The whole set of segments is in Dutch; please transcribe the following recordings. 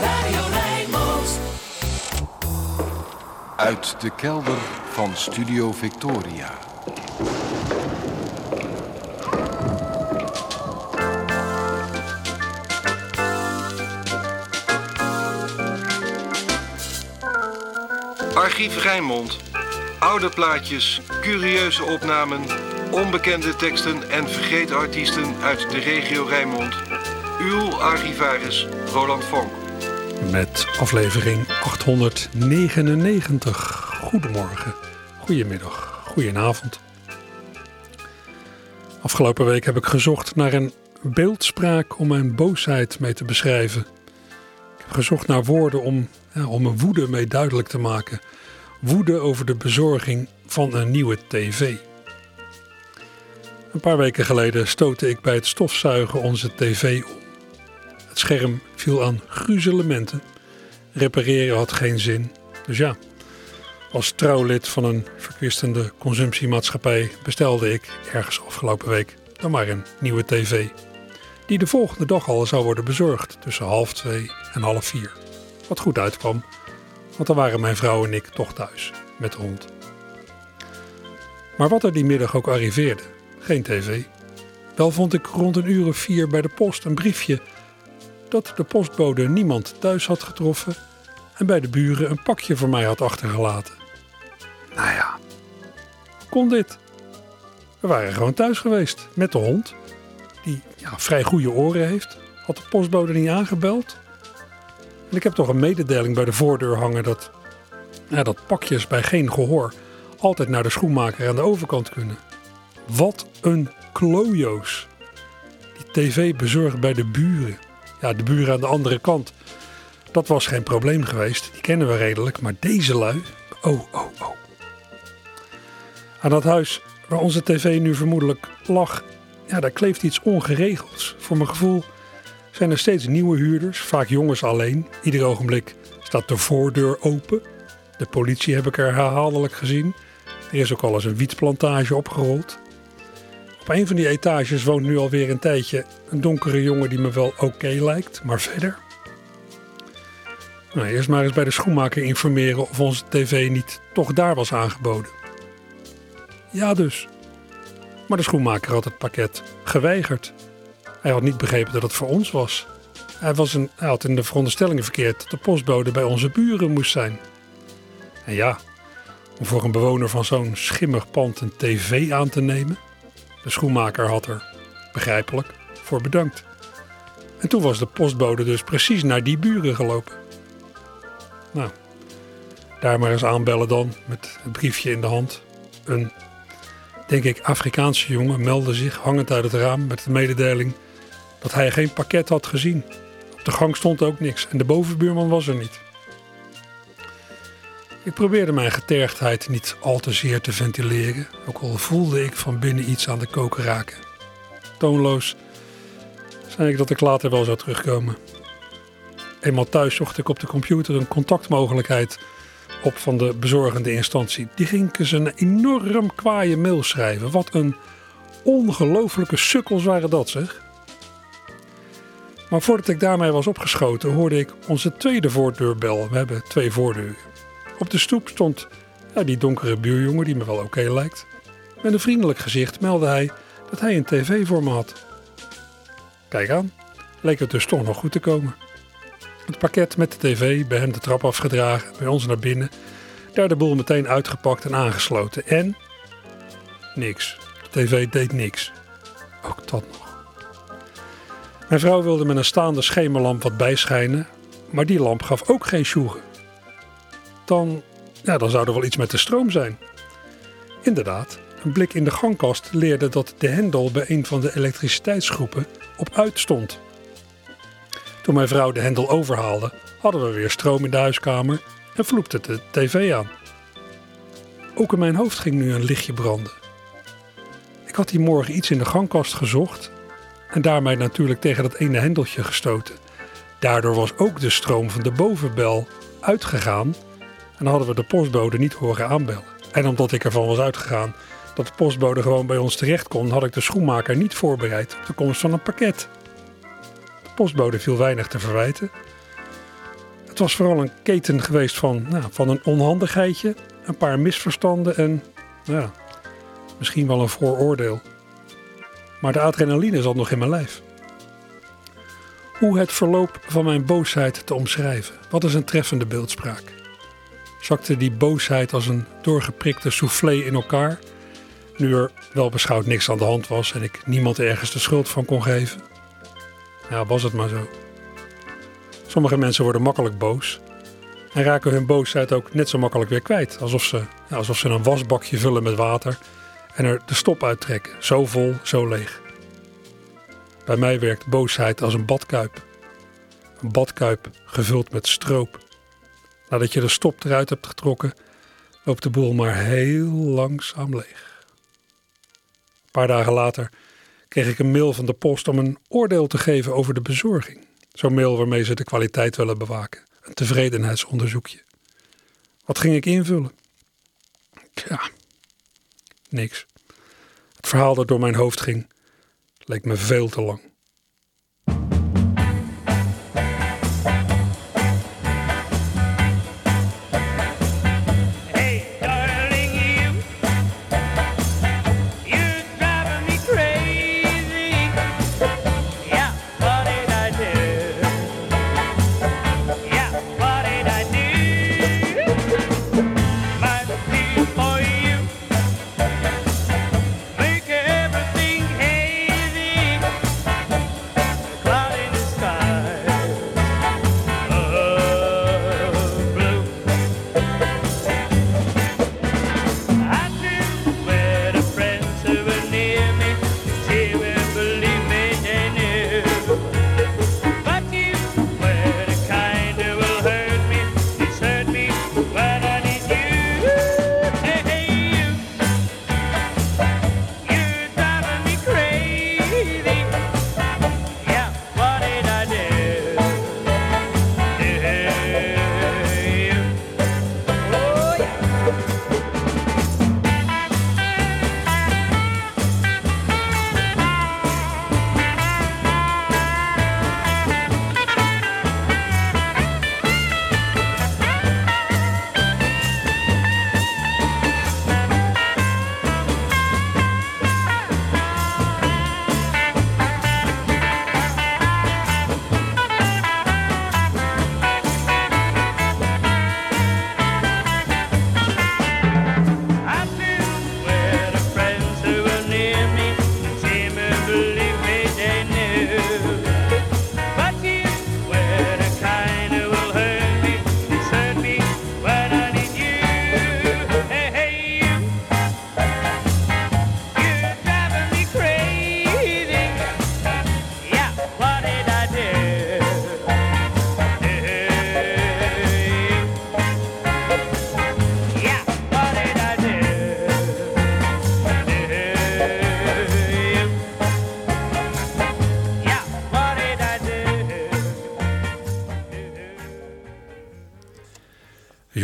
Radio Rijnmond. Uit de kelder van Studio Victoria. Archief Rijnmond. Oude plaatjes, curieuze opnamen, onbekende teksten en vergeten artiesten uit de regio Rijnmond. Uw archivaris Roland Vonk. Met aflevering 899. Goedemorgen, goedemiddag, goedenavond. Afgelopen week heb ik gezocht naar een beeldspraak om mijn boosheid mee te beschrijven. Ik heb gezocht naar woorden om, om mijn woede mee duidelijk te maken. Woede over de bezorging van een nieuwe tv. Een paar weken geleden stootte ik bij het stofzuigen onze tv. Scherm viel aan gruzelementen. Repareren had geen zin. Dus ja, als trouwlid van een verkwistende consumptiemaatschappij bestelde ik ergens afgelopen week dan maar een nieuwe tv. Die de volgende dag al zou worden bezorgd tussen half twee en half vier. Wat goed uitkwam, want dan waren mijn vrouw en ik toch thuis met de hond. Maar wat er die middag ook arriveerde, geen tv. Wel vond ik rond een uur of vier bij de post een briefje dat de postbode niemand thuis had getroffen en bij de buren een pakje voor mij had achtergelaten. Nou ja, kon dit? We waren gewoon thuis geweest met de hond, die ja, vrij goede oren heeft. Had de postbode niet aangebeld. En ik heb toch een mededeling bij de voordeur hangen dat, ja, dat pakjes bij geen gehoor altijd naar de schoenmaker aan de overkant kunnen. Wat een klojo's. Die tv bezorgd bij de buren. Ja, de buren aan de andere kant. Dat was geen probleem geweest. Die kennen we redelijk. Maar deze lui. Oh, oh, oh. Aan dat huis waar onze tv nu vermoedelijk lag. Ja, daar kleeft iets ongeregeld. Voor mijn gevoel zijn er steeds nieuwe huurders. Vaak jongens alleen. Ieder ogenblik staat de voordeur open. De politie heb ik er herhaaldelijk gezien. Er is ook al eens een wietplantage opgerold. Op een van die etages woont nu alweer een tijdje een donkere jongen die me wel oké lijkt, maar verder. Nou, eerst maar eens bij de schoenmaker informeren of onze tv niet toch daar was aangeboden. Ja, dus. Maar de schoenmaker had het pakket geweigerd. Hij had niet begrepen dat het voor ons was. Hij, was een, had in de veronderstellingen verkeerd dat de postbode bij onze buren moest zijn. En ja, om voor een bewoner van zo'n schimmig pand een tv aan te nemen. De schoenmaker had er, begrijpelijk, voor bedankt. En toen was de postbode dus precies naar die buren gelopen. Nou, daar maar eens aanbellen dan, met het briefje in de hand. Een, denk ik, Afrikaanse jongen meldde zich hangend uit het raam met de mededeling dat hij geen pakket had gezien. Op de gang stond ook niks en de bovenbuurman was er niet. Ik probeerde mijn getergdheid niet al te zeer te ventileren, ook al voelde ik van binnen iets aan de koker raken. Toonloos zei ik dat ik later wel zou terugkomen. Eenmaal thuis zocht ik op de computer een contactmogelijkheid op van de bezorgende instantie. Die ging eens een enorm kwaaie mail schrijven. Wat een ongelofelijke sukkels waren dat zeg. Maar voordat ik daarmee was opgeschoten hoorde ik onze tweede voordeur bellen. We hebben twee voordeuren. Op de stoep stond ja, die donkere buurjongen die me wel oké lijkt. Met een vriendelijk gezicht meldde hij dat hij een tv voor me had. Kijk aan, leek het dus toch nog goed te komen. Het pakket met de tv bij hem de trap afgedragen, bij ons naar binnen. Daar de boel meteen uitgepakt en aangesloten. En niks. De tv deed niks. Ook dat nog. Mijn vrouw wilde met een staande schemerlamp wat bijschijnen, maar die lamp gaf ook geen sjoegen dan, ja, dan zou er wel iets met de stroom zijn. Inderdaad, een blik in de gangkast leerde dat de hendel bij een van de elektriciteitsgroepen op uit stond. Toen mijn vrouw de hendel overhaalde, hadden we weer stroom in de huiskamer en vloepte de tv aan. Ook in mijn hoofd ging nu een lichtje branden. Ik had die morgen iets in de gangkast gezocht en daarmee natuurlijk tegen dat ene hendeltje gestoten. Daardoor was ook de stroom van de bovenbel uitgegaan en hadden we de postbode niet horen aanbellen. En omdat ik ervan was uitgegaan dat de postbode gewoon bij ons terecht kon, had ik de schoenmaker niet voorbereid op de komst van een pakket. De postbode viel weinig te verwijten. Het was vooral een keten geweest van, nou, van een onhandigheidje, een paar misverstanden en ja, misschien wel een vooroordeel. Maar de adrenaline zat nog in mijn lijf. Hoe het verloop van mijn boosheid te omschrijven? Wat is een treffende beeldspraak? Zakte die boosheid als een doorgeprikte soufflé in elkaar, nu er wel beschouwd niks aan de hand was en ik niemand ergens de schuld van kon geven? Ja, was het maar zo. Sommige mensen worden makkelijk boos en raken hun boosheid ook net zo makkelijk weer kwijt, alsof ze, alsof ze een wasbakje vullen met water en er de stop uittrekken, zo vol, zo leeg. Bij mij werkt boosheid als een badkuip. Een badkuip gevuld met stroop. Nadat je de stop eruit hebt getrokken, loopt de boel maar heel langzaam leeg. Een paar dagen later kreeg ik een mail van de post om een oordeel te geven over de bezorging. Zo'n mail waarmee ze de kwaliteit willen bewaken. Een tevredenheidsonderzoekje. Wat ging ik invullen? Ja, niks. Het verhaal dat door mijn hoofd ging, leek me veel te lang.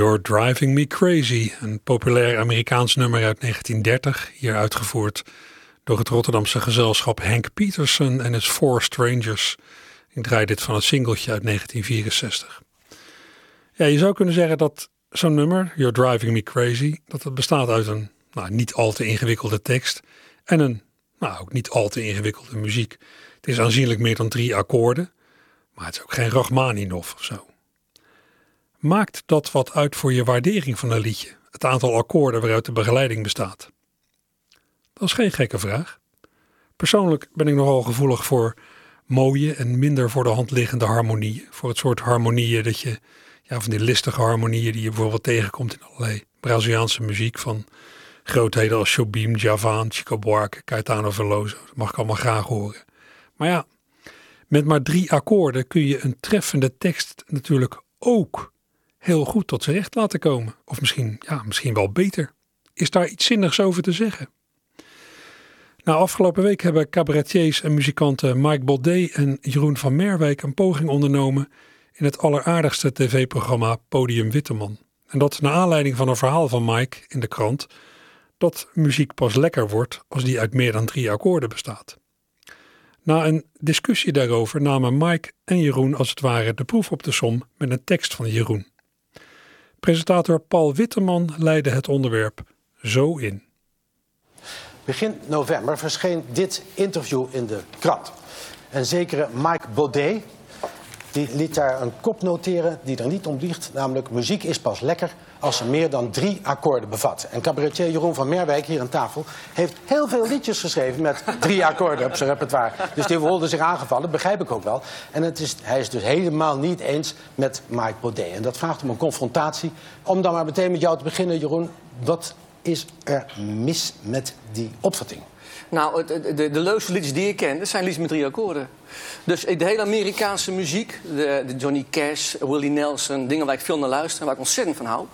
You're Driving Me Crazy, een populair Amerikaans nummer uit 1930, hier uitgevoerd door het Rotterdamse gezelschap Hank Peterson en his Four Strangers. Ik draai dit van het singeltje uit 1964. Ja, je zou kunnen zeggen dat zo'n nummer, You're Driving Me Crazy, dat het bestaat uit een nou, niet al te ingewikkelde tekst en een nou, ook niet al te ingewikkelde muziek. Het is aanzienlijk meer dan drie akkoorden, maar het is ook geen Rachmaninoff of zo. Maakt dat wat uit voor je waardering van een liedje? Het aantal akkoorden waaruit de begeleiding bestaat? Dat is geen gekke vraag. Persoonlijk ben ik nogal gevoelig voor mooie en minder voor de hand liggende harmonieën. Voor het soort harmonieën dat je, ja, van die listige harmonieën die je bijvoorbeeld tegenkomt in allerlei Braziliaanse muziek van grootheden als Jobim, Javan, Chico Buarque, Caetano Veloso. Dat mag ik allemaal graag horen. Maar ja, met maar drie akkoorden kun je een treffende tekst natuurlijk ook heel goed tot zijn recht laten komen. Of misschien, ja, misschien wel beter. Is daar iets zinnigs over te zeggen? Nou, afgelopen week hebben cabaretiers en muzikanten Mike Baudet en Jeroen van Merwijk een poging ondernomen in het alleraardigste tv-programma Podium Witteman. En dat naar aanleiding van een verhaal van Mike in de krant dat muziek pas lekker wordt als die uit meer dan drie akkoorden bestaat. Na een discussie daarover namen Mike en Jeroen als het ware de proef op de som met een tekst van Jeroen. Presentator Paul Witteman leidde het onderwerp zo in. Begin november verscheen dit interview in de krant. Een zekere Mike Baudet die liet daar een kop noteren die er niet om liegt. Namelijk, muziek is pas lekker als ze meer dan drie akkoorden bevat. En cabaretier Jeroen van Merwijk hier aan tafel heeft heel veel liedjes geschreven met drie akkoorden op zijn repertoire. Dus die voelde zich aangevallen, begrijp ik ook wel. En het is, hij is dus helemaal niet eens met Mike Baudet. En dat vraagt om een confrontatie. Om dan maar meteen met jou te beginnen, Jeroen. Wat is er mis met die opvatting? Nou, de, de, de leukste liedjes die ik ken, dat zijn liedjes met drie akkoorden. Dus de hele Amerikaanse muziek, de, de Johnny Cash, Willie Nelson, dingen waar ik veel naar luister en waar ik ontzettend van hou.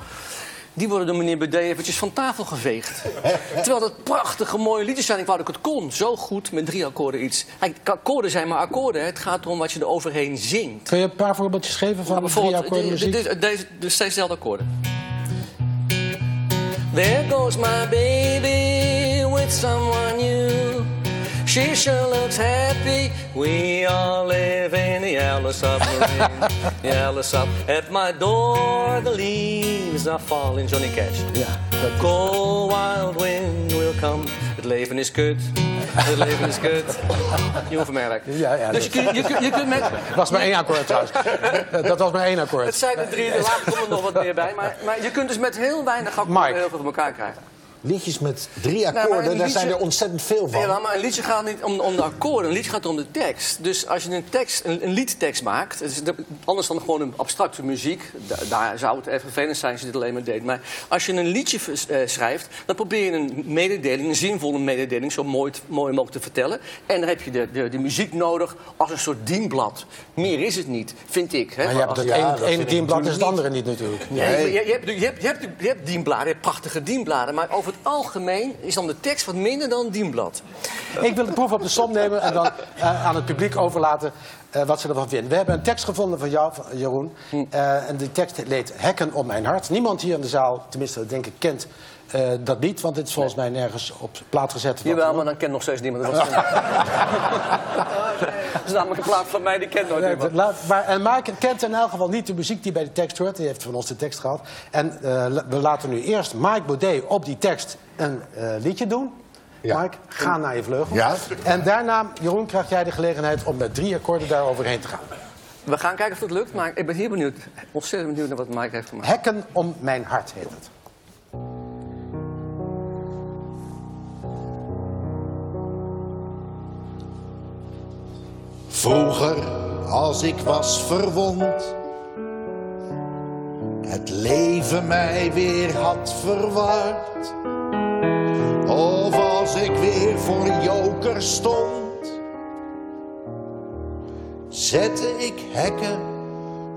Die worden door meneer Baudet eventjes van tafel geveegd. Terwijl dat prachtige, mooie liedjes zijn. Ik wou dat ik het kon. Zo goed met drie akkoorden iets. Akkoorden zijn maar akkoorden. hè. Het gaat erom wat je er overheen zingt. Kun je een paar voorbeeldjes geven van Nou, drie akkoorden de- muziek? de- deze, dus steeds dezelfde akkoorden. There goes my baby with someone new. She sure looks happy. We all live in the yellow submarine. yellow sub. At my door, the leaves are falling. Johnny Cash. Ja, dat Cold wild wind will come. Het leven is kut. Het leven is kut. Jongen van Merk. Ja, ja, dus je, kunt- je, kunt- je kunt met... was maar één akkoord trouwens. dat was maar één akkoord. Het zijn er drie, later komt er nog wat meer bij. Maar, maar je kunt dus met heel weinig akkoorden heel veel voor elkaar krijgen. Liedjes met drie maar akkoorden, daar zijn er ontzettend veel van. Ja, maar een liedje gaat niet om, om de akkoorden, een liedje gaat om de tekst. Dus als je een, tekst, een, een liedtekst maakt, anders dan gewoon een abstracte muziek, da- daar zou het even vervelend zijn als je dit alleen maar deed. Maar als je een liedje eh, schrijft, dan probeer je een mededeling, een zinvolle mededeling, zo mooi, mooi mogelijk te vertellen. En dan heb je de, de, de muziek nodig als een soort dienblad. Meer is het niet, vind ik. Hè? Maar je hebt het ja, ene, dat ene dienblad is het andere niet natuurlijk. Nee, je, je, hebt, je, hebt, je, hebt, je hebt dienbladen, je hebt prachtige dienbladen. Maar over het algemeen is dan de tekst wat minder dan een dienblad. Ik wil de proef op de som nemen en dan eh, aan het publiek overlaten eh, wat ze ervan vinden. We hebben een tekst gevonden van jou, van Jeroen. Eh, en die tekst leed Hekken op mijn hart. Niemand hier in de zaal, tenminste denk ik, kent eh, dat lied. Want dit is volgens mij nergens op plaat gezet. Jawel, maar dan kent nog steeds niemand. Dat, was dat is namelijk een plaat van mij, die kent nooit Nee, iemand. laat- maar, en Mike kent in elk geval niet de muziek die bij de tekst hoort. Die heeft van ons de tekst gehad. En eh, we laten nu eerst Mike Baudet op die tekst een eh, liedje doen. Ja. Mike, ga naar je vleugel. Ja. En daarna, Jeroen, krijg jij de gelegenheid om met drie akkoorden daar overheen te gaan. We gaan kijken of het lukt, maar ik ben hier benieuwd. Ontzettend benieuwd naar wat Mike heeft gemaakt. Hekken om mijn hart heet het. Vroeger, als ik was verwond, het leven mij weer had verward. Of als ik weer voor joker stond, zette ik hekken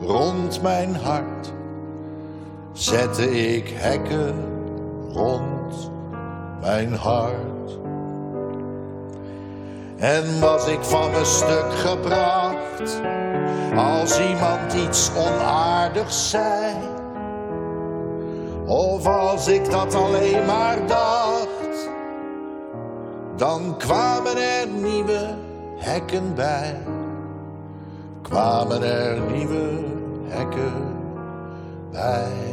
rond mijn hart. Zette ik hekken rond mijn hart. En was ik van mijn stuk gebracht als iemand iets onaardigs zei. Of als ik dat alleen maar dacht, dan kwamen er nieuwe hekken bij. Kwamen er nieuwe hekken bij.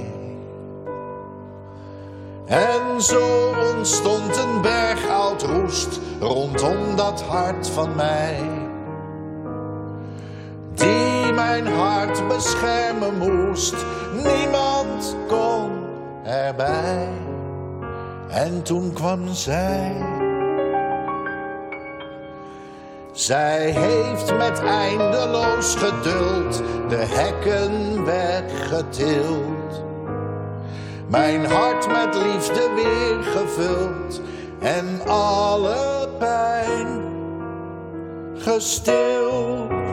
En zo ontstond een berg oud roest rondom dat hart van mij. Die mijn hart beschermen moest, niemand kon erbij. En toen kwam zij. Zij heeft met eindeloos geduld de hekken weggetild. Mijn hart met liefde weer gevuld en alle pijn gestild.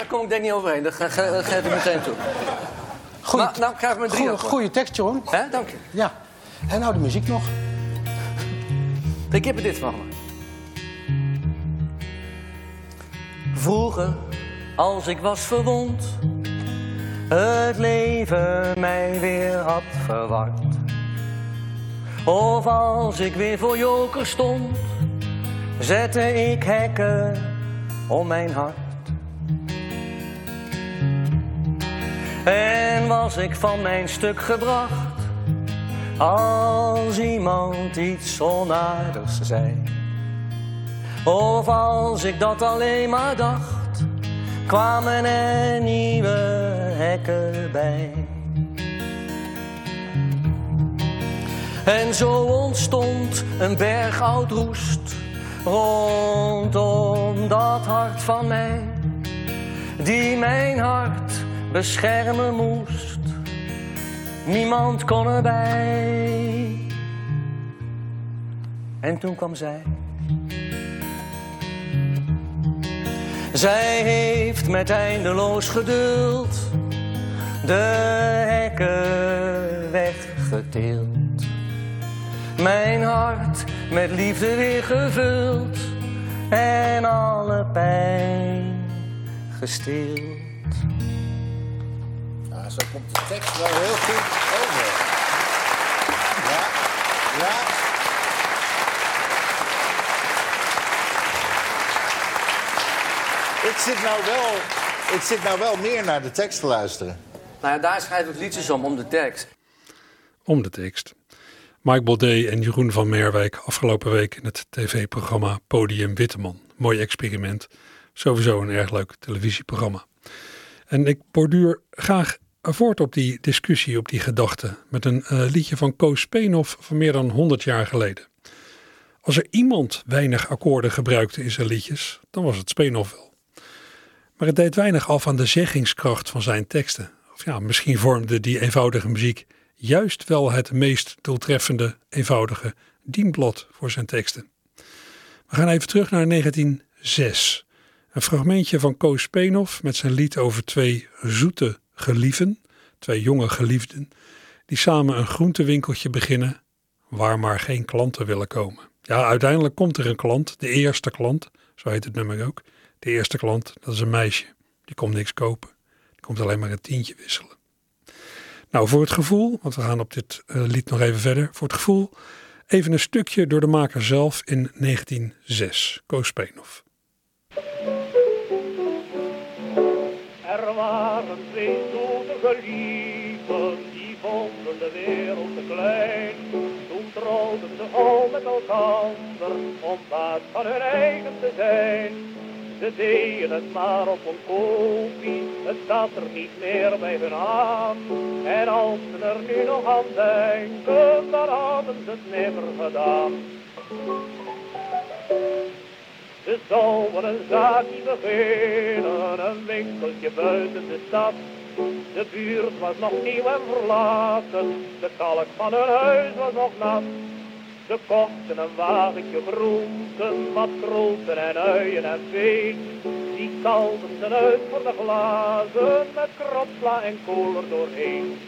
Daar kom ik denk ik niet overheen. Dat, ge- ge- geef ik meteen toe. Goeie, Nou, nou krijg ik mijn drie goeie, tekst. Hè, dank je. Ja. En nou de muziek nog. Ik heb er dit van me. Vroeger, als ik was verwond, het leven mij weer had verward. Of als ik weer voor joker stond, zette ik hekken om mijn hart. En was ik van mijn stuk gebracht, als iemand iets onaardigs zei. Of als ik dat alleen maar dacht, kwamen er nieuwe hekken bij. En zo ontstond een berg oud roest rondom dat hart van mij, die mijn hart beschermen moest. Niemand kon erbij. En toen kwam zij. Zij heeft met eindeloos geduld de hekken weggetild. Mijn hart met liefde weer gevuld en alle pijn gestild. Ja, zo komt de tekst wel heel goed over. Ja, ja. Ik zit nou wel, ik zit nou wel meer naar de tekst te luisteren. Nou ja, daar schrijf ik liedjes om, om de tekst. om de tekst. Mike Baudet en Jeroen van Merwijk afgelopen week in het tv-programma Podium Witteman. Mooi experiment. Sowieso een erg leuk televisieprogramma. En ik borduur graag voort op die discussie, op die gedachte, met een eh, liedje van Koos Speenhoff van meer dan 100 jaar geleden. Als er iemand weinig akkoorden gebruikte in zijn liedjes, dan was het Speenhoff wel. Maar het deed weinig af aan de zeggingskracht van zijn teksten. Of ja, misschien vormde die eenvoudige muziek juist wel het meest doeltreffende, eenvoudige dienblad voor zijn teksten. We gaan even terug naar 1906. Een fragmentje van Koos Speenhoff met zijn lied over twee zoete gelieven, twee jonge geliefden, die samen een groentewinkeltje beginnen waar maar geen klanten willen komen. Ja, uiteindelijk komt er een klant, de eerste klant, zo heet het nummer ook. De eerste klant, dat is een meisje, die komt niks kopen. Die komt alleen maar een tientje wisselen. Nou, voor het gevoel, want we gaan op dit eh, lied nog even verder. Voor het gevoel, even een stukje door de maker zelf in 1906, Koos Speenhoff. Waren twee zoete gelieven, die vonden de wereld te klein. Toen trouwden ze al met elkaar, om baas van hun eigen te zijn. Ze deden het maar op een kopie, het zat er niet meer bij hun aan. En als ze er nu nog aan denken, dan hadden ze het never gedaan. Ze zouden een zaakje beginnen, een winkeltje buiten de stad. De buurt was nog nieuw en verlaten, de kalk van hun huis was nog nat. Ze kochten een wagentje groenten, wat en uien en veen. Die kalden ze uit voor de glazen, met kropsla en kool doorheen.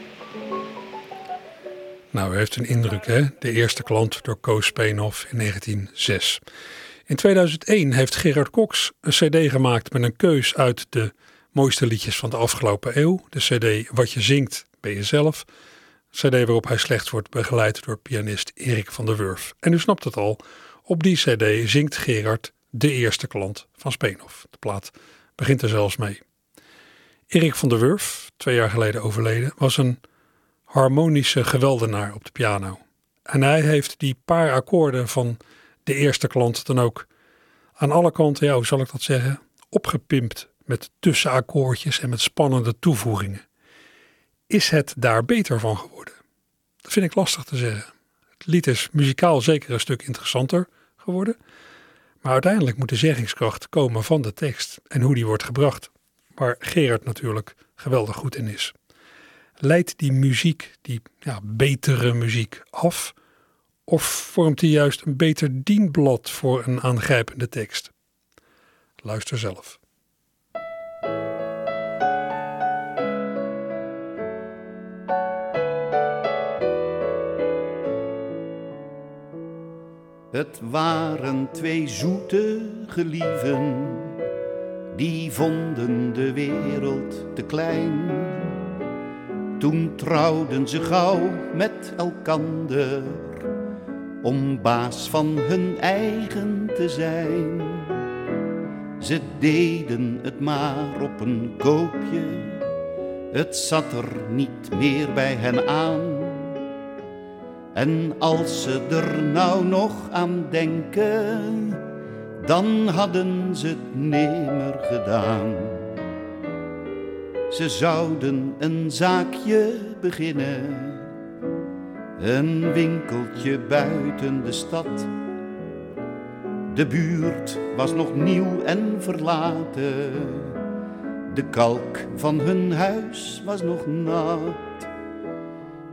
Nou, u heeft een indruk, hè? De eerste klant door Koos Speenhoff in 1906. In 2001 heeft Gerard Cox een cd gemaakt met een keus uit de mooiste liedjes van de afgelopen eeuw. De cd Wat je zingt ben je zelf. Cd waarop hij slechts wordt begeleid door pianist Erik van der Wurf. En u snapt het al, op die cd zingt Gerard de eerste klant van Speenhoff. De plaat begint er zelfs mee. Erik van der Wurf, twee jaar geleden overleden, was een harmonische geweldenaar op de piano. En hij heeft die paar akkoorden van de eerste klant dan ook aan alle kanten, ja, hoe zal ik dat zeggen, opgepimpt met tussenakkoordjes en met spannende toevoegingen. Is het daar beter van geworden? Dat vind ik lastig te zeggen. Het lied is muzikaal zeker een stuk interessanter geworden, maar uiteindelijk moet de zeggingskracht komen van de tekst en hoe die wordt gebracht, waar Gerard natuurlijk geweldig goed in is. Leidt die muziek, die ja, betere muziek, af? Of vormt die juist een beter dienblad voor een aangrijpende tekst? Luister zelf. Het waren twee zoete gelieven, die vonden de wereld te klein. Toen trouwden ze gauw met elkander, om baas van hun eigen te zijn. Ze deden het maar op een koopje, het zat er niet meer bij hen aan. En als ze er nou nog aan denken, dan hadden ze het nimmer gedaan. Ze zouden een zaakje beginnen, een winkeltje buiten de stad. De buurt was nog nieuw en verlaten, de kalk van hun huis was nog nat.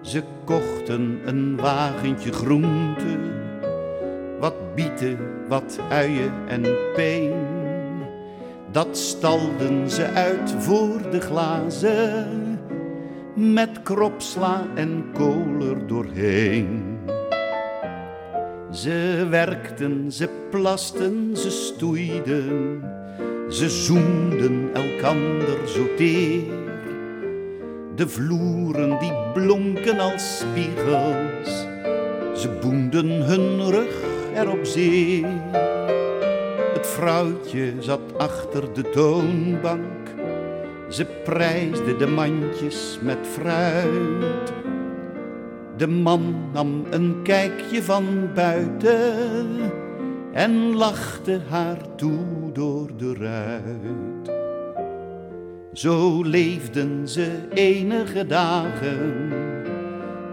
Ze kochten een wagentje groente, wat bieten, wat uien en peen. Dat stalden ze uit voor de glazen, met kropsla en koler doorheen. Ze werkten, ze plasten, ze stoeiden, ze zoemden elkander zo teer. De vloeren die blonken als spiegels, ze boenden hun rug erop zeer. Het vrouwtje zat achter de toonbank, ze prijsde de mandjes met fruit. De man nam een kijkje van buiten en lachte haar toe door de ruit. Zo leefden ze enige dagen,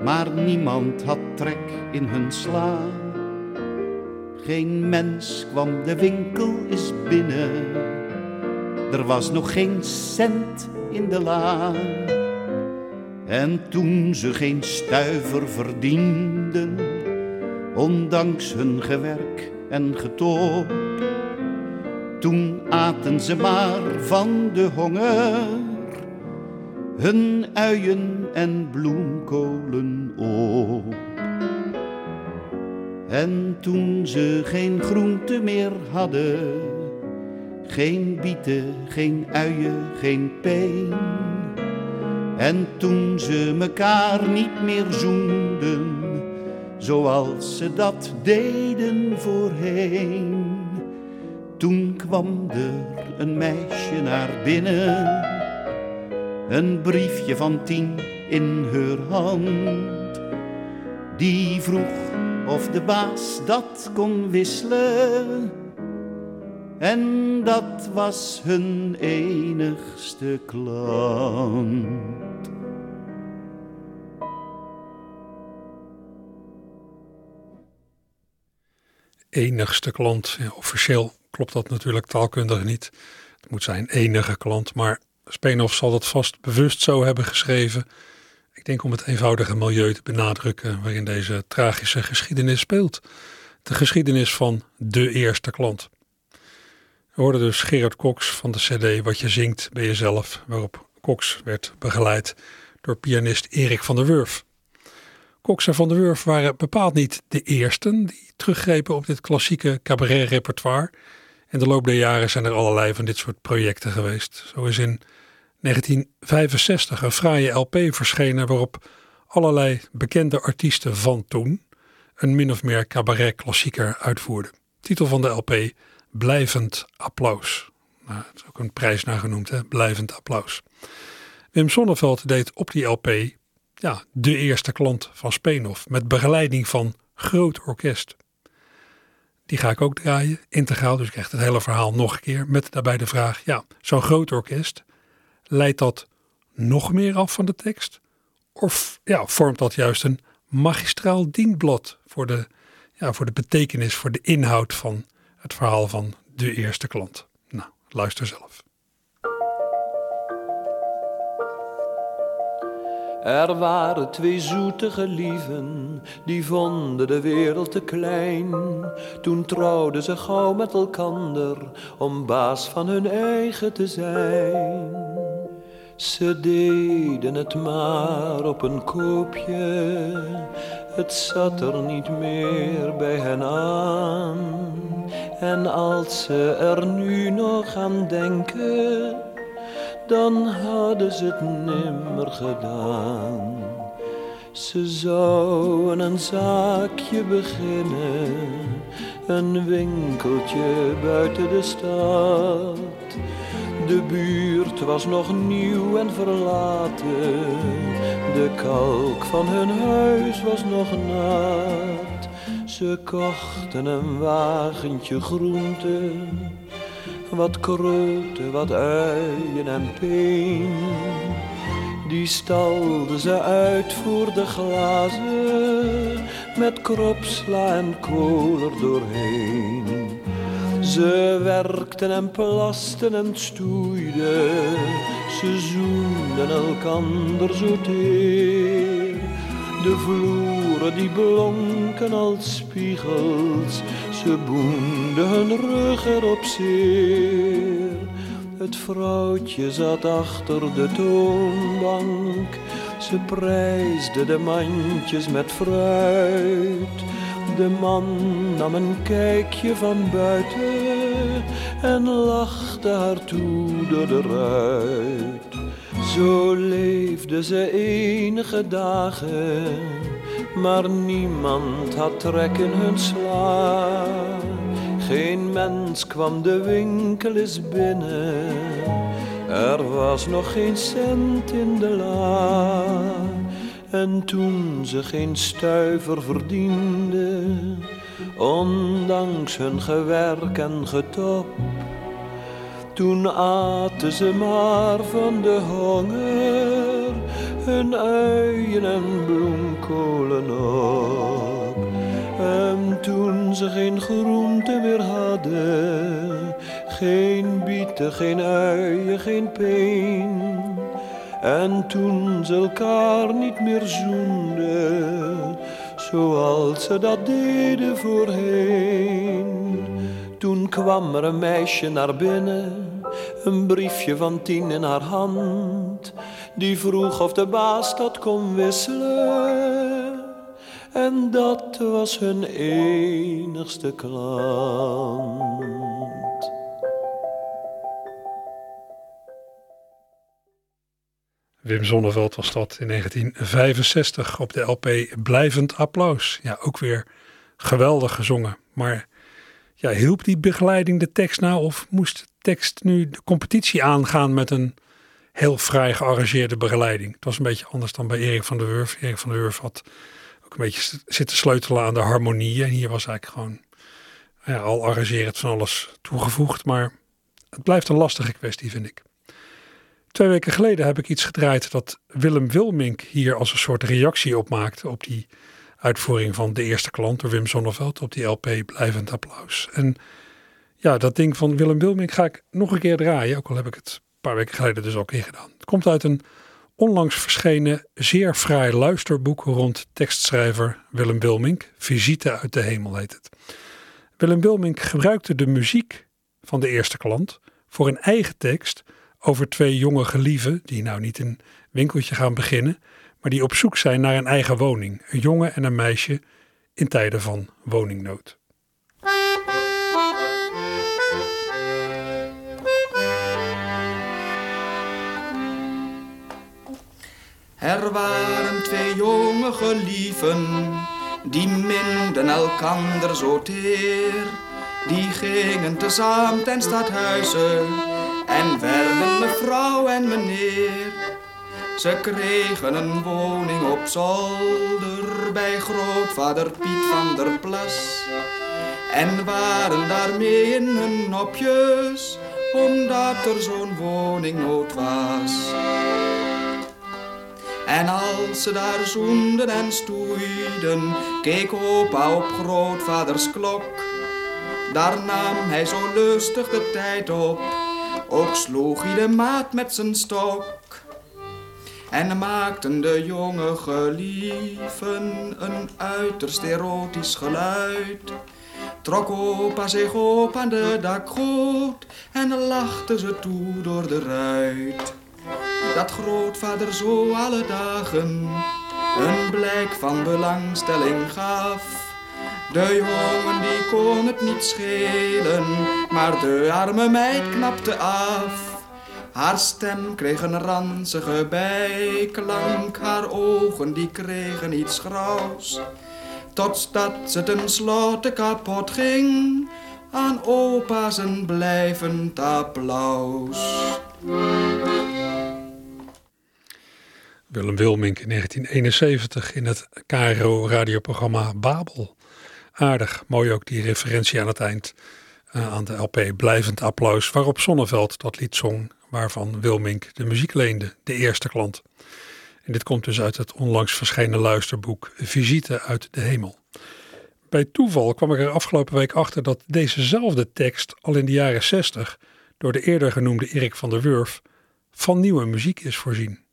maar niemand had trek in hun sla. Geen mens kwam de winkel eens binnen, er was nog geen cent in de la. En toen ze geen stuiver verdienden, ondanks hun gewerk en getoop, toen aten ze maar van de honger hun uien en bloemkolen op. En toen ze geen groente meer hadden, geen bieten, geen uien, geen peen. En toen ze mekaar niet meer zoenden, zoals ze dat deden voorheen. Toen kwam er een meisje naar binnen, een briefje van tien in haar hand. Die vroeg of de baas dat kon wisselen. En dat was hun enigste klant. enigste klant. Officieel klopt dat natuurlijk taalkundig niet. Het moet zijn enige klant, maar Speenhof zal dat vast bewust zo hebben geschreven. Ik denk om het eenvoudige milieu te benadrukken waarin deze tragische geschiedenis speelt. De geschiedenis van de eerste klant. We hoorden dus Gerard Cox van de CD Wat je zingt bij jezelf, waarop Cox werd begeleid door pianist Erik van der Wurf. Cox en van der Wurf waren bepaald niet de eersten die teruggrepen op dit klassieke cabaret-repertoire. In de loop der jaren zijn er allerlei van dit soort projecten geweest. Zo is in 1965 een fraaie LP verschenen waarop allerlei bekende artiesten van toen een min of meer cabaret-klassieker uitvoerden. Titel van de LP Blijvend Applaus. Nou, het is ook een prijs naar genoemd, hè? Blijvend Applaus. Wim Sonneveld deed op die LP ja, de eerste klant van Speenhof met begeleiding van groot orkest. Die ga ik ook draaien, integraal, dus ik krijg het hele verhaal nog een keer met daarbij de vraag, ja, zo'n groot orkest, leidt dat nog meer af van de tekst? Of ja, vormt dat juist een magistraal dienblad voor de, ja, voor de betekenis, voor de inhoud van het verhaal van de eerste klant? Nou, luister zelf. Er waren twee zoetige lieven, die vonden de wereld te klein. Toen trouwden ze gauw met elkander, om baas van hun eigen te zijn. Ze deden het maar op een koopje, het zat er niet meer bij hen aan. En als ze er nu nog aan denken, dan hadden ze het nimmer gedaan. Ze zouden een zaakje beginnen, een winkeltje buiten de stad. De buurt was nog nieuw en verlaten, de kalk van hun huis was nog nat. Ze kochten een wagentje groenten wat kroten, wat uien en peen. Die stalden ze uit voor de glazen, met kropsla en kool doorheen. Ze werkten en plasten en stoeiden, ze zoenden elkander zo teer. De vloeren die blonken als spiegels, ze boenden hun rug erop zeer. Het vrouwtje zat achter de toonbank, ze prijsde de mandjes met fruit. De man nam een kijkje van buiten en lachte haar toe door de ruit. Zo leefde ze enige dagen, maar niemand had trek in hun sla. Geen mens kwam de winkel eens binnen, er was nog geen cent in de la. En toen ze geen stuiver verdiende, ondanks hun gewerk en getop, toen aten ze maar van de honger hun uien en bloemkolen op. En toen ze geen groente meer hadden, geen bieten, geen uien, geen peen. En toen ze elkaar niet meer zoenden, zoals ze dat deden voorheen. Toen kwam er een meisje naar binnen, een briefje van tien in haar hand. Die vroeg of de baas dat kon wisselen. En dat was hun enigste klant. Wim Zonneveld was dat in 1965 op de LP Blijvend Applaus. Ja, ook weer geweldig gezongen. Maar ja, hielp die begeleiding de tekst nou of moest de tekst nu de competitie aangaan met een heel vrij gearrangeerde begeleiding? Het was een beetje anders dan bij Erik van der Wurf. Erik van der Wurf had ook een beetje zitten sleutelen aan de harmonieën. En hier was eigenlijk gewoon ja, al arrangerend van alles toegevoegd. Maar het blijft een lastige kwestie, vind ik. Twee weken geleden heb ik iets gedraaid dat Willem Wilmink hier als een soort reactie op maakte op die uitvoering van de eerste klant door Wim Sonneveld op die LP Blijvend Applaus. En ja, dat ding van Willem Wilmink ga ik nog een keer draaien, ook al heb ik het een paar weken geleden dus al een keer gedaan. Het komt uit een onlangs verschenen zeer fraai luisterboek rond tekstschrijver Willem Wilmink. Visite uit de hemel heet het. Willem Wilmink gebruikte de muziek van de eerste klant voor een eigen tekst over twee jonge gelieven die nou niet een winkeltje gaan beginnen, maar die op zoek zijn naar een eigen woning. Een jongen en een meisje in tijden van woningnood. Er waren twee jonge gelieven, die minden elkander zo teer. Die gingen tezamen ten stadhuizen en werden mevrouw en meneer. Ze kregen een woning op zolder bij grootvader Piet van der Plas. En waren daarmee in hun nopjes, omdat er zo'n woningnood was. En als ze daar zoenden en stoeiden, keek opa op grootvaders klok. Daar nam hij zo lustig de tijd op, ook sloeg hij de maat met zijn stok. en maakten de jonge gelieven een uiterst erotisch geluid. Trok opa zich op aan de dakgoot en lachte ze toe door de ruit. Dat grootvader zo alle dagen een blijk van belangstelling gaf. De jongen die kon het niet schelen, maar de arme meid knapte af. Haar stem kreeg een ranzige bijklank, haar ogen die kregen iets grauws. Totdat ze tenslotte kapot ging, aan opa's een blijvend applaus. Willem Wilmink in 1971 in het KRO radioprogramma Babel. Aardig, mooi ook die referentie aan het eind uh, aan de LP Blijvend Applaus, waarop Sonneveld dat lied zong, waarvan Wilmink de muziek leende, de eerste klant. En dit komt dus uit het onlangs verschenen luisterboek Visite uit de Hemel. Bij toeval kwam ik er afgelopen week achter dat dezezelfde tekst al in de jaren 60 door de eerder genoemde Erik van der Wurf van nieuwe muziek is voorzien.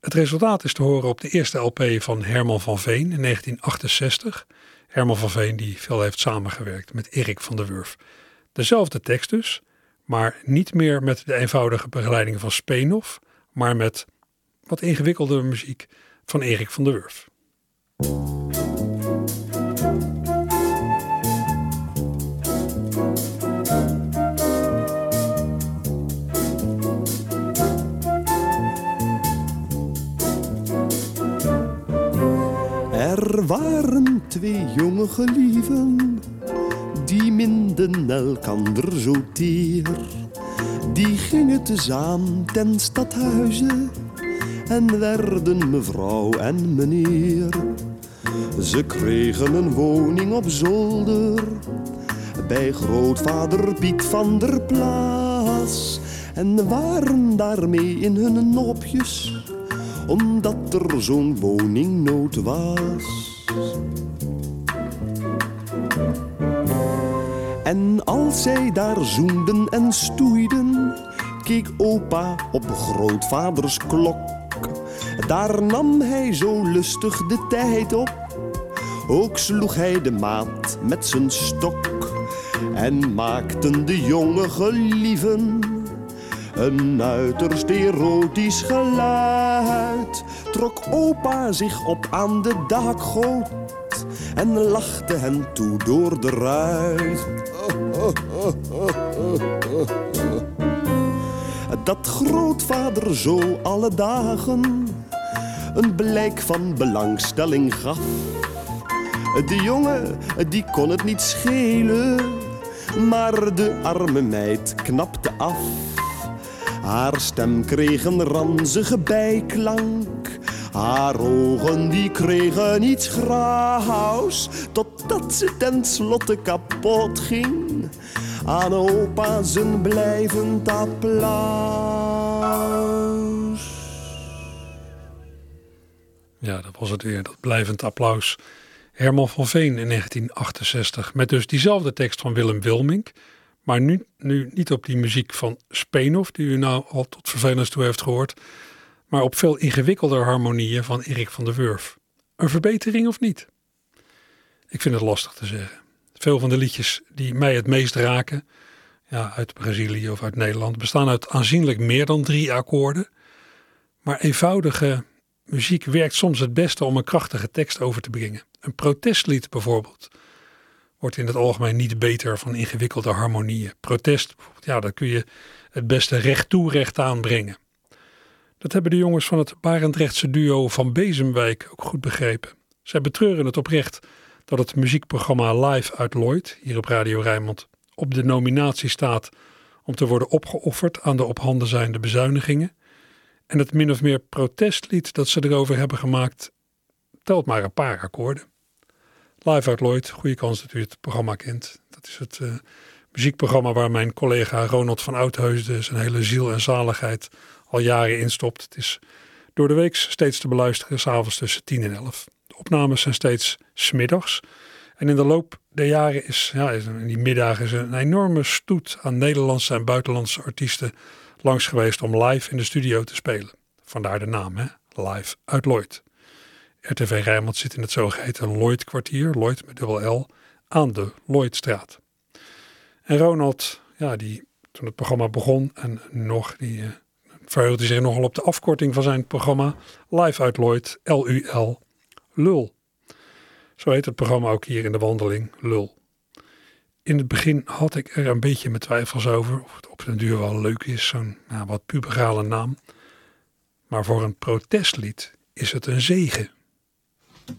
Het resultaat is te horen op de eerste LP van Herman van Veen in 1968. Herman van Veen die veel heeft samengewerkt met Erik van der Wurf. Dezelfde tekst dus, maar niet meer met de eenvoudige begeleiding van Speenhof, maar met wat ingewikkelde muziek van Erik van der Wurf. Er waren twee jonge gelieven, die minden elkander zo teer. Die gingen tezamen ten stadhuizen en werden mevrouw en meneer. Ze kregen een woning op zolder bij grootvader Piet van der Plaats en waren daarmee in hun nopjes omdat er zo'n woningnood was. En als zij daar zoenden en stoeiden, keek opa op grootvaders klok. Daar nam hij zo lustig de tijd op, ook sloeg hij de maat met zijn stok. En maakten de jonge gelieven een uiterst erotisch geluid trok opa zich op aan de dakgoot en lachte hen toe door de ruit. Dat grootvader zo alle dagen een blijk van belangstelling gaf. De jongen, die kon het niet schelen, maar de arme meid knapte af. Haar stem kreeg een ranzige bijklank. Haar ogen die kregen iets grauws. Totdat ze tenslotte kapot ging. Aan opa zijn blijvend applaus. Ja, dat was het weer, dat blijvend applaus. Herman van Veen in 1968. Met dus diezelfde tekst van Willem Wilmink. Maar nu, nu niet op die muziek van Speenhof, die u nou al tot vervelens toe heeft gehoord, maar op veel ingewikkelder harmonieën van Erik van der Wurf. Een verbetering of niet? Ik vind het lastig te zeggen. Veel van de liedjes die mij het meest raken, ja, uit Brazilië of uit Nederland, bestaan uit aanzienlijk meer dan drie akkoorden. Maar eenvoudige muziek werkt soms het beste om een krachtige tekst over te brengen. Een protestlied bijvoorbeeld wordt in het algemeen niet beter van ingewikkelde harmonieën. Protest, ja, dat kun je het beste recht toe recht aanbrengen. Dat hebben de jongens van het Barendrechtse duo van Bezemwijk ook goed begrepen. Zij betreuren het oprecht dat het muziekprogramma Live uit Lloyd, hier op Radio Rijnmond, op de nominatie staat om te worden opgeofferd aan de op handen zijnde bezuinigingen. En het min of meer protestlied dat ze erover hebben gemaakt, telt maar een paar akkoorden. Live uit Lloyd, goede kans dat u het programma kent. Dat is het uh, muziekprogramma waar mijn collega Ronald van Oudheusden zijn hele ziel en zaligheid al jaren instopt. Het is door de week steeds te beluisteren, s'avonds tussen 10 en 11. De opnames zijn steeds smiddags. En in de loop der jaren is, ja, in die middagen is een enorme stoet aan Nederlandse en buitenlandse artiesten langs geweest om live in de studio te spelen. Vandaar de naam, hè? Live uit Lloyd. RTV Rijnmond zit in het zogeheten Lloyd-kwartier, Lloyd met dubbel L, aan de Lloydstraat. En Ronald, ja, die toen het programma begon en nog, die uh, verheugde zich nogal op de afkorting van zijn programma Live uit Lloyd, L-U-L, Lul. Zo heet het programma ook hier in de wandeling, Lul. In het begin had ik er een beetje mijn twijfels over of het op den duur wel leuk is, zo'n nou, wat puberale naam. Maar voor een protestlied is het een zegen. Ik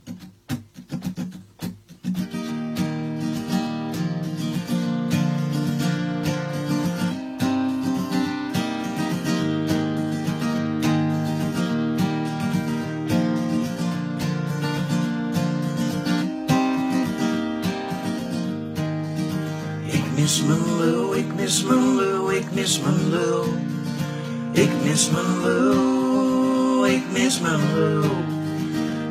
mis mijn lul, ik mis mijn lul, ik mis mijn lul. Ik mis mijn lul, ik mis mijn lul.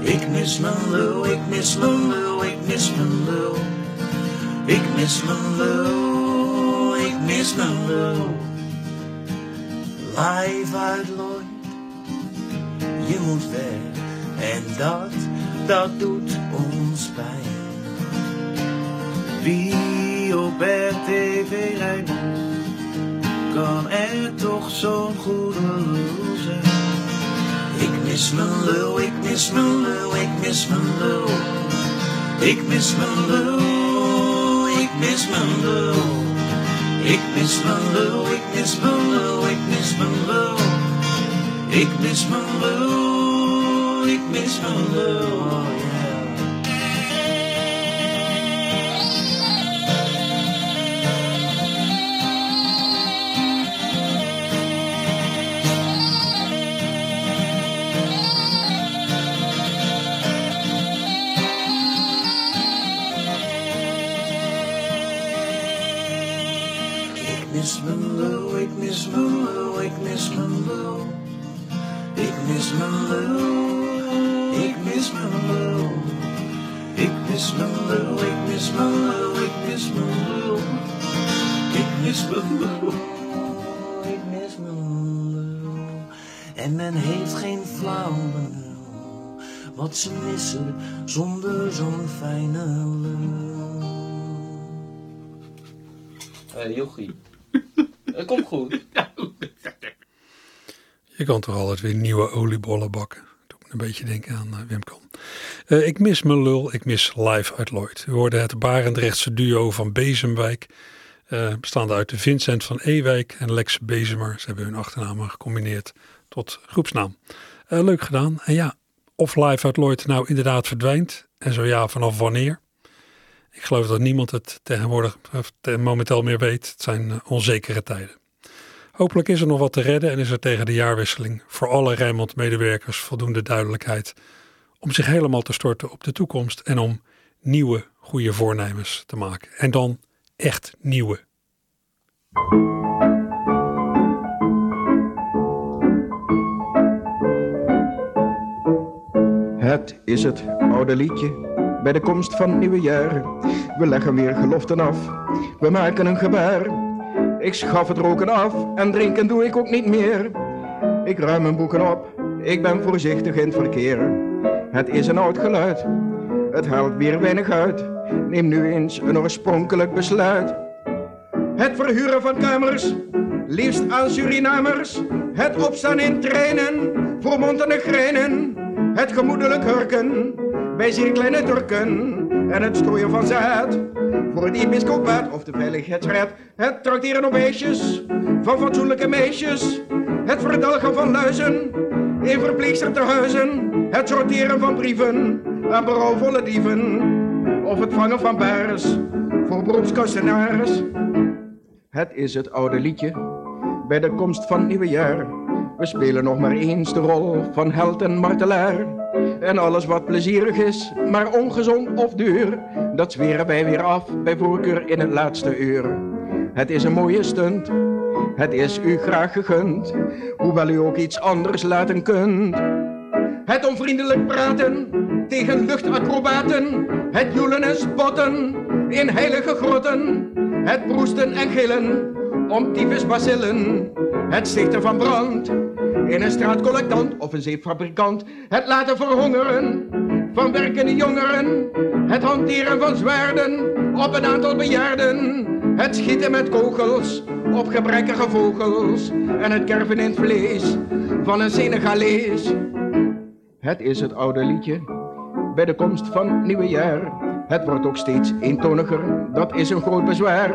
Ik mis mijn lul, ik mis mijn lul, ik mis mijn lul. Ik mis mijn lul, ik mis mijn lul. Live uit Lloyd, je moet weg. En dat, dat doet ons pijn. Wie op RTV Rijnmond kan er toch zo'n goede lul zijn? Mis mijn lul, ik mis mijn lul, ik mis mijn lul. Ik mis mijn lul, ik mis mijn lul. Ik mis mijn lul, ik mis mijn lul, ik mis mijn lul. Ik mis mijn lul, ik mis mijn lul, En men heeft geen flauw wat ze missen zonder zo'n fijne lul. Eh jochie. Het komt goed. Je kan toch altijd weer nieuwe oliebollen bakken. Doe me een beetje denken aan uh, Wim Kan. Eh, ik mis mijn lul, ik mis live uit Lloyd. We hoorden het Barendrechtse duo van Bezemwijk. eh, bestaande uit de Vincent van Ewijk en Lex Bezemer. Ze hebben hun achternamen gecombineerd tot groepsnaam. Eh, leuk gedaan. En ja, of live uit Lloyd nou inderdaad verdwijnt. En zo ja, vanaf wanneer? Ik geloof dat niemand het tegenwoordig momenteel meer weet. Het zijn eh, onzekere tijden. Hopelijk is er nog wat te redden en is er tegen de jaarwisseling voor alle Rijnmond-medewerkers voldoende duidelijkheid om zich helemaal te storten op de toekomst en om nieuwe goede voornemens te maken. En dan echt nieuwe. Het is het oude liedje bij de komst van nieuwe jaar. We leggen weer geloften af, we maken een gebaar. Ik schaf het roken af en drinken doe ik ook niet meer. Ik ruim mijn boeken op, ik ben voorzichtig in het verkeer. Het is een oud geluid, het haalt weer weinig uit. Neem nu eens een oorspronkelijk besluit. Het verhuren van kamers, liefst aan Surinamers. Het opstaan in treinen, voor Montenegrijnen. Het gemoedelijk hurken, bij zeer kleine Turken. En het strooien van zaad, voor het episcopaat of de veiligheidsraad. Het trakteren op meisjes, van fatsoenlijke meisjes. Het verdelgen van luizen, in verpleegstertehuizen. Het sorteren van brieven, aan berouwvolle dieven. Of het vangen van baars, voor beroepskostenaars. Het is het oude liedje bij de komst van nieuwejaar. We spelen nog maar eens de rol van held en martelaar. En alles wat plezierig is, maar ongezond of duur, dat zweren wij weer af bij voorkeur in het laatste uur. Het is een mooie stunt, het is u graag gegund, hoewel u ook iets anders laten kunt. Het onvriendelijk praten tegen luchtacrobaten, het joelen en spotten in heilige grotten, het proesten en gillen om tyfusbacillen, het stichten van brand In een straatcollectant of een zeepfabrikant. Het laten verhongeren van werkende jongeren. Het hanteren van zwaarden op een aantal bejaarden. Het schieten met kogels op gebrekkige vogels. En het kerven in het vlees van een Senegalees. Het is het oude liedje bij de komst van nieuwe jaar. Het wordt ook steeds eentoniger, dat is een groot bezwaar.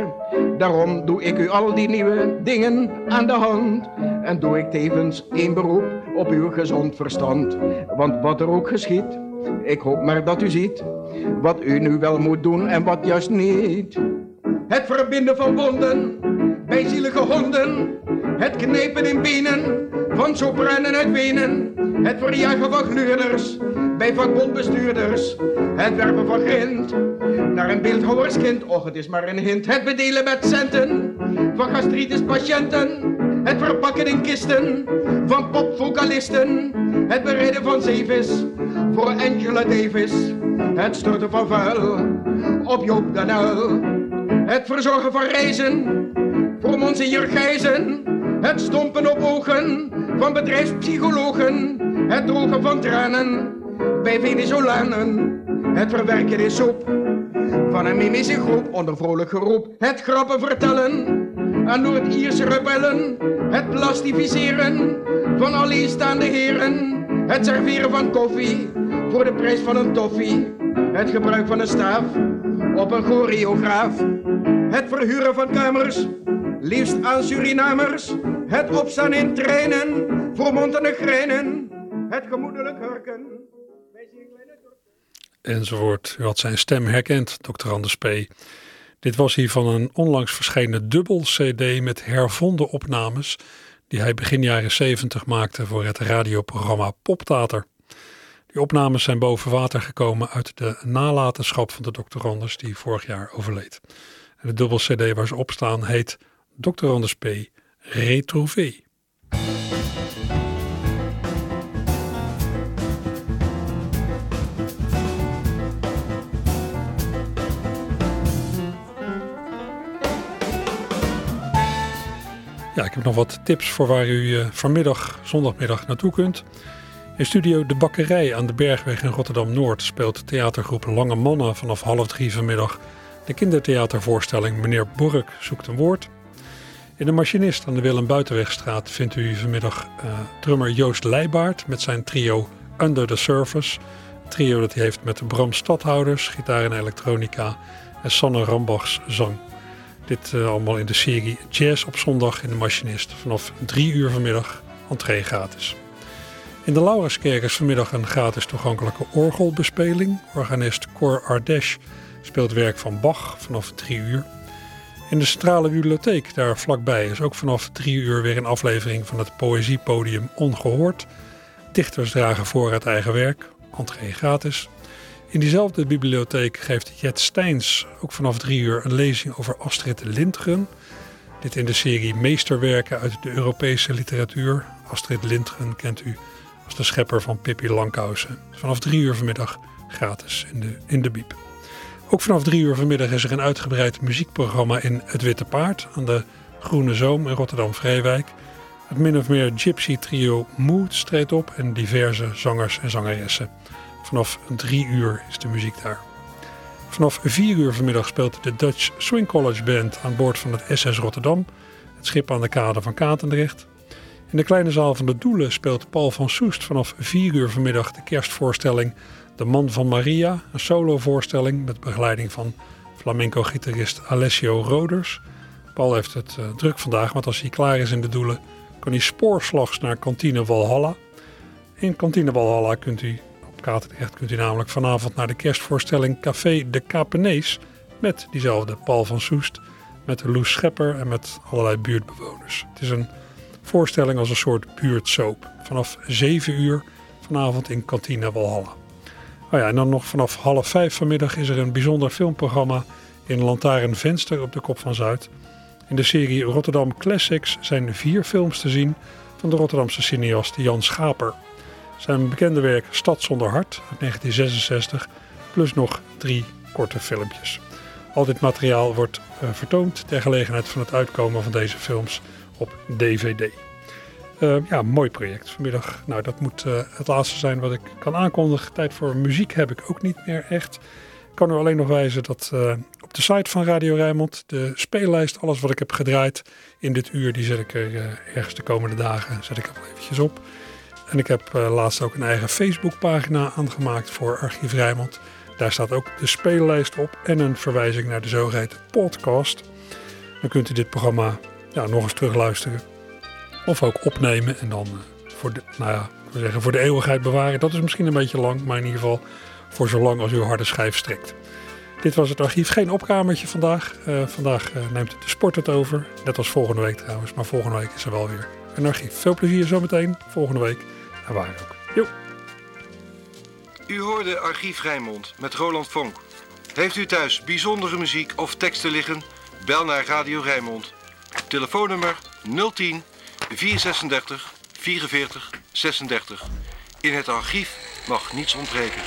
Daarom doe ik u al die nieuwe dingen aan de hand. En doe ik tevens één beroep op uw gezond verstand. Want wat er ook geschiet, ik hoop maar dat u ziet. Wat u nu wel moet doen en wat juist niet. Het verbinden van wonden bij zielige honden. Het knepen in benen van sopranen uit Wenen. Het verjagen van gluurders bij vakbondbestuurders. Het werpen van grind naar een beeldhouwerskind. Och, het is maar een hint. Het bedelen met centen van gastritis-patiënten. Het verpakken in kisten van popvocalisten. Het bereiden van zeevis voor Angela Davis. Het storten van vuil op Joop den Uyl. Het verzorgen van reizen voor Monsignor Gijzen. Het stompen op ogen van bedrijfspsychologen. Het drogen van tranen bij Venezolanen. Het verwerken in soep van een mimische groep onder vrolijk geroep. Het grappen vertellen aan Noord-Ierse rebellen. Het plastificeren van alleenstaande heren. Het serveren van koffie voor de prijs van een toffie. Het gebruik van een staaf op een choreograaf. Het verhuren van kamers, liefst aan Surinamers. Het opstaan in treinen voor Montenegrijnen. Het gemoedelijk hurken. Enzovoort. U had zijn stem herkend, Dr. Anders P. Dit was hier van een onlangs verschenen dubbel CD met hervonden opnames die hij begin jaren 70 maakte voor het radioprogramma Poptater. Die opnames zijn boven water gekomen uit de nalatenschap van de Dr. Anders die vorig jaar overleed. De dubbel CD waar ze op staan heet Dr. Anders P. Retrouvé. Ja, ik heb nog wat tips voor waar u eh, vanmiddag, zondagmiddag naartoe kunt. In studio De Bakkerij aan de Bergweg in Rotterdam-Noord speelt theatergroep Lange Mannen vanaf half drie vanmiddag de kindertheatervoorstelling Meneer Bork zoekt een woord. In de Machinist aan de Willem Buitenwegstraat vindt u vanmiddag eh, drummer Joost Leijbaard met zijn trio Under the Surface. Een trio dat hij heeft met Bram Stadhouders, gitaar en elektronica en Sanne Rambachs zang. Dit eh, allemaal in de serie Jazz op zondag in de Machinist. Vanaf drie uur vanmiddag, entree gratis. In de Lauraskerk is vanmiddag een gratis toegankelijke orgelbespeling. Organist Cor Ardesh speelt werk van Bach vanaf drie uur. In de Centrale Bibliotheek, daar vlakbij, is ook vanaf drie uur weer een aflevering van het Poëziepodium Ongehoord. Dichters dragen voor het eigen werk, entree gratis. In diezelfde bibliotheek geeft Jet Steins ook vanaf drie uur een lezing over Astrid Lindgren. Dit in de serie Meesterwerken uit de Europese literatuur. Astrid Lindgren kent u als de schepper van Pippi Langkousen. Vanaf drie uur vanmiddag gratis in de, in de Biep. Ook vanaf drie uur vanmiddag is er een uitgebreid muziekprogramma in Het Witte Paard aan de Groene Zoom in Rotterdam-Vreewijk. Het min of meer gypsy trio Mood treedt op en diverse zangers en zangeressen. Vanaf drie uur is de muziek daar. Vanaf vier uur vanmiddag speelt de Dutch Swing College Band aan boord van het SS Rotterdam, het schip aan de kade van Katendrecht. In de kleine zaal van de Doelen speelt Paul van Soest vanaf vier uur vanmiddag de kerstvoorstelling De Man van Maria, een solovoorstelling met begeleiding van flamenco-gitarist Alessio Roders. Paul heeft het uh, druk vandaag, want als hij klaar is in de Doelen, kan hij spoorslags naar kantine Walhalla. In kantine Walhalla kunt u Kunt u namelijk vanavond naar de kerstvoorstelling Café de Kapenees met diezelfde Paul van Soest, met Loes Schepper en met allerlei buurtbewoners. Het is een voorstelling als een soort buurtsoap. Vanaf 7 uur vanavond in kantine Walhalla. Oh ja, en dan nog vanaf half vijf vanmiddag is er een bijzonder filmprogramma in Lantaarn Venster op de Kop van Zuid. In de serie Rotterdam Classics zijn vier films te zien van de Rotterdamse cineast Jan Schaper. Zijn bekende werk Stad zonder hart uit 1966, plus nog drie korte filmpjes. Al dit materiaal wordt uh, vertoond ter gelegenheid van het uitkomen van deze films op DVD. Eh, ja, mooi project vanmiddag. Nou, dat moet eh, het laatste zijn wat ik kan aankondigen. Tijd voor muziek heb ik ook niet meer echt. Ik kan u alleen nog wijzen dat eh, op de site van Radio Rijnmond de speellijst, alles wat ik heb gedraaid in dit uur, die zet ik er eh, ergens de komende dagen zet ik er eventjes op. En ik heb eh, laatst ook een eigen Facebookpagina aangemaakt voor Archief Rijnmond. Daar staat ook de speellijst op en een verwijzing naar de zogeheten podcast. Dan kunt u dit programma nog eens terugluisteren. Of ook opnemen en dan eh, voor, de, nou ja, ik zeggen, voor de eeuwigheid bewaren. Dat is misschien een beetje lang, maar in ieder geval voor zo lang als uw harde schijf strekt. Dit was het archief. Geen opkamertje vandaag. Eh, vandaag eh, neemt de sport het over. Net als volgende week trouwens. Maar volgende week is er wel weer een archief. Veel plezier zometeen. Volgende week. En waar ook. Jo. U hoorde Archief Rijnmond met Roland Vonk. Heeft u thuis bijzondere muziek of teksten liggen? Bel naar Radio Rijnmond. Telefoonnummer 010 436 44 36. In het archief mag niets ontbreken.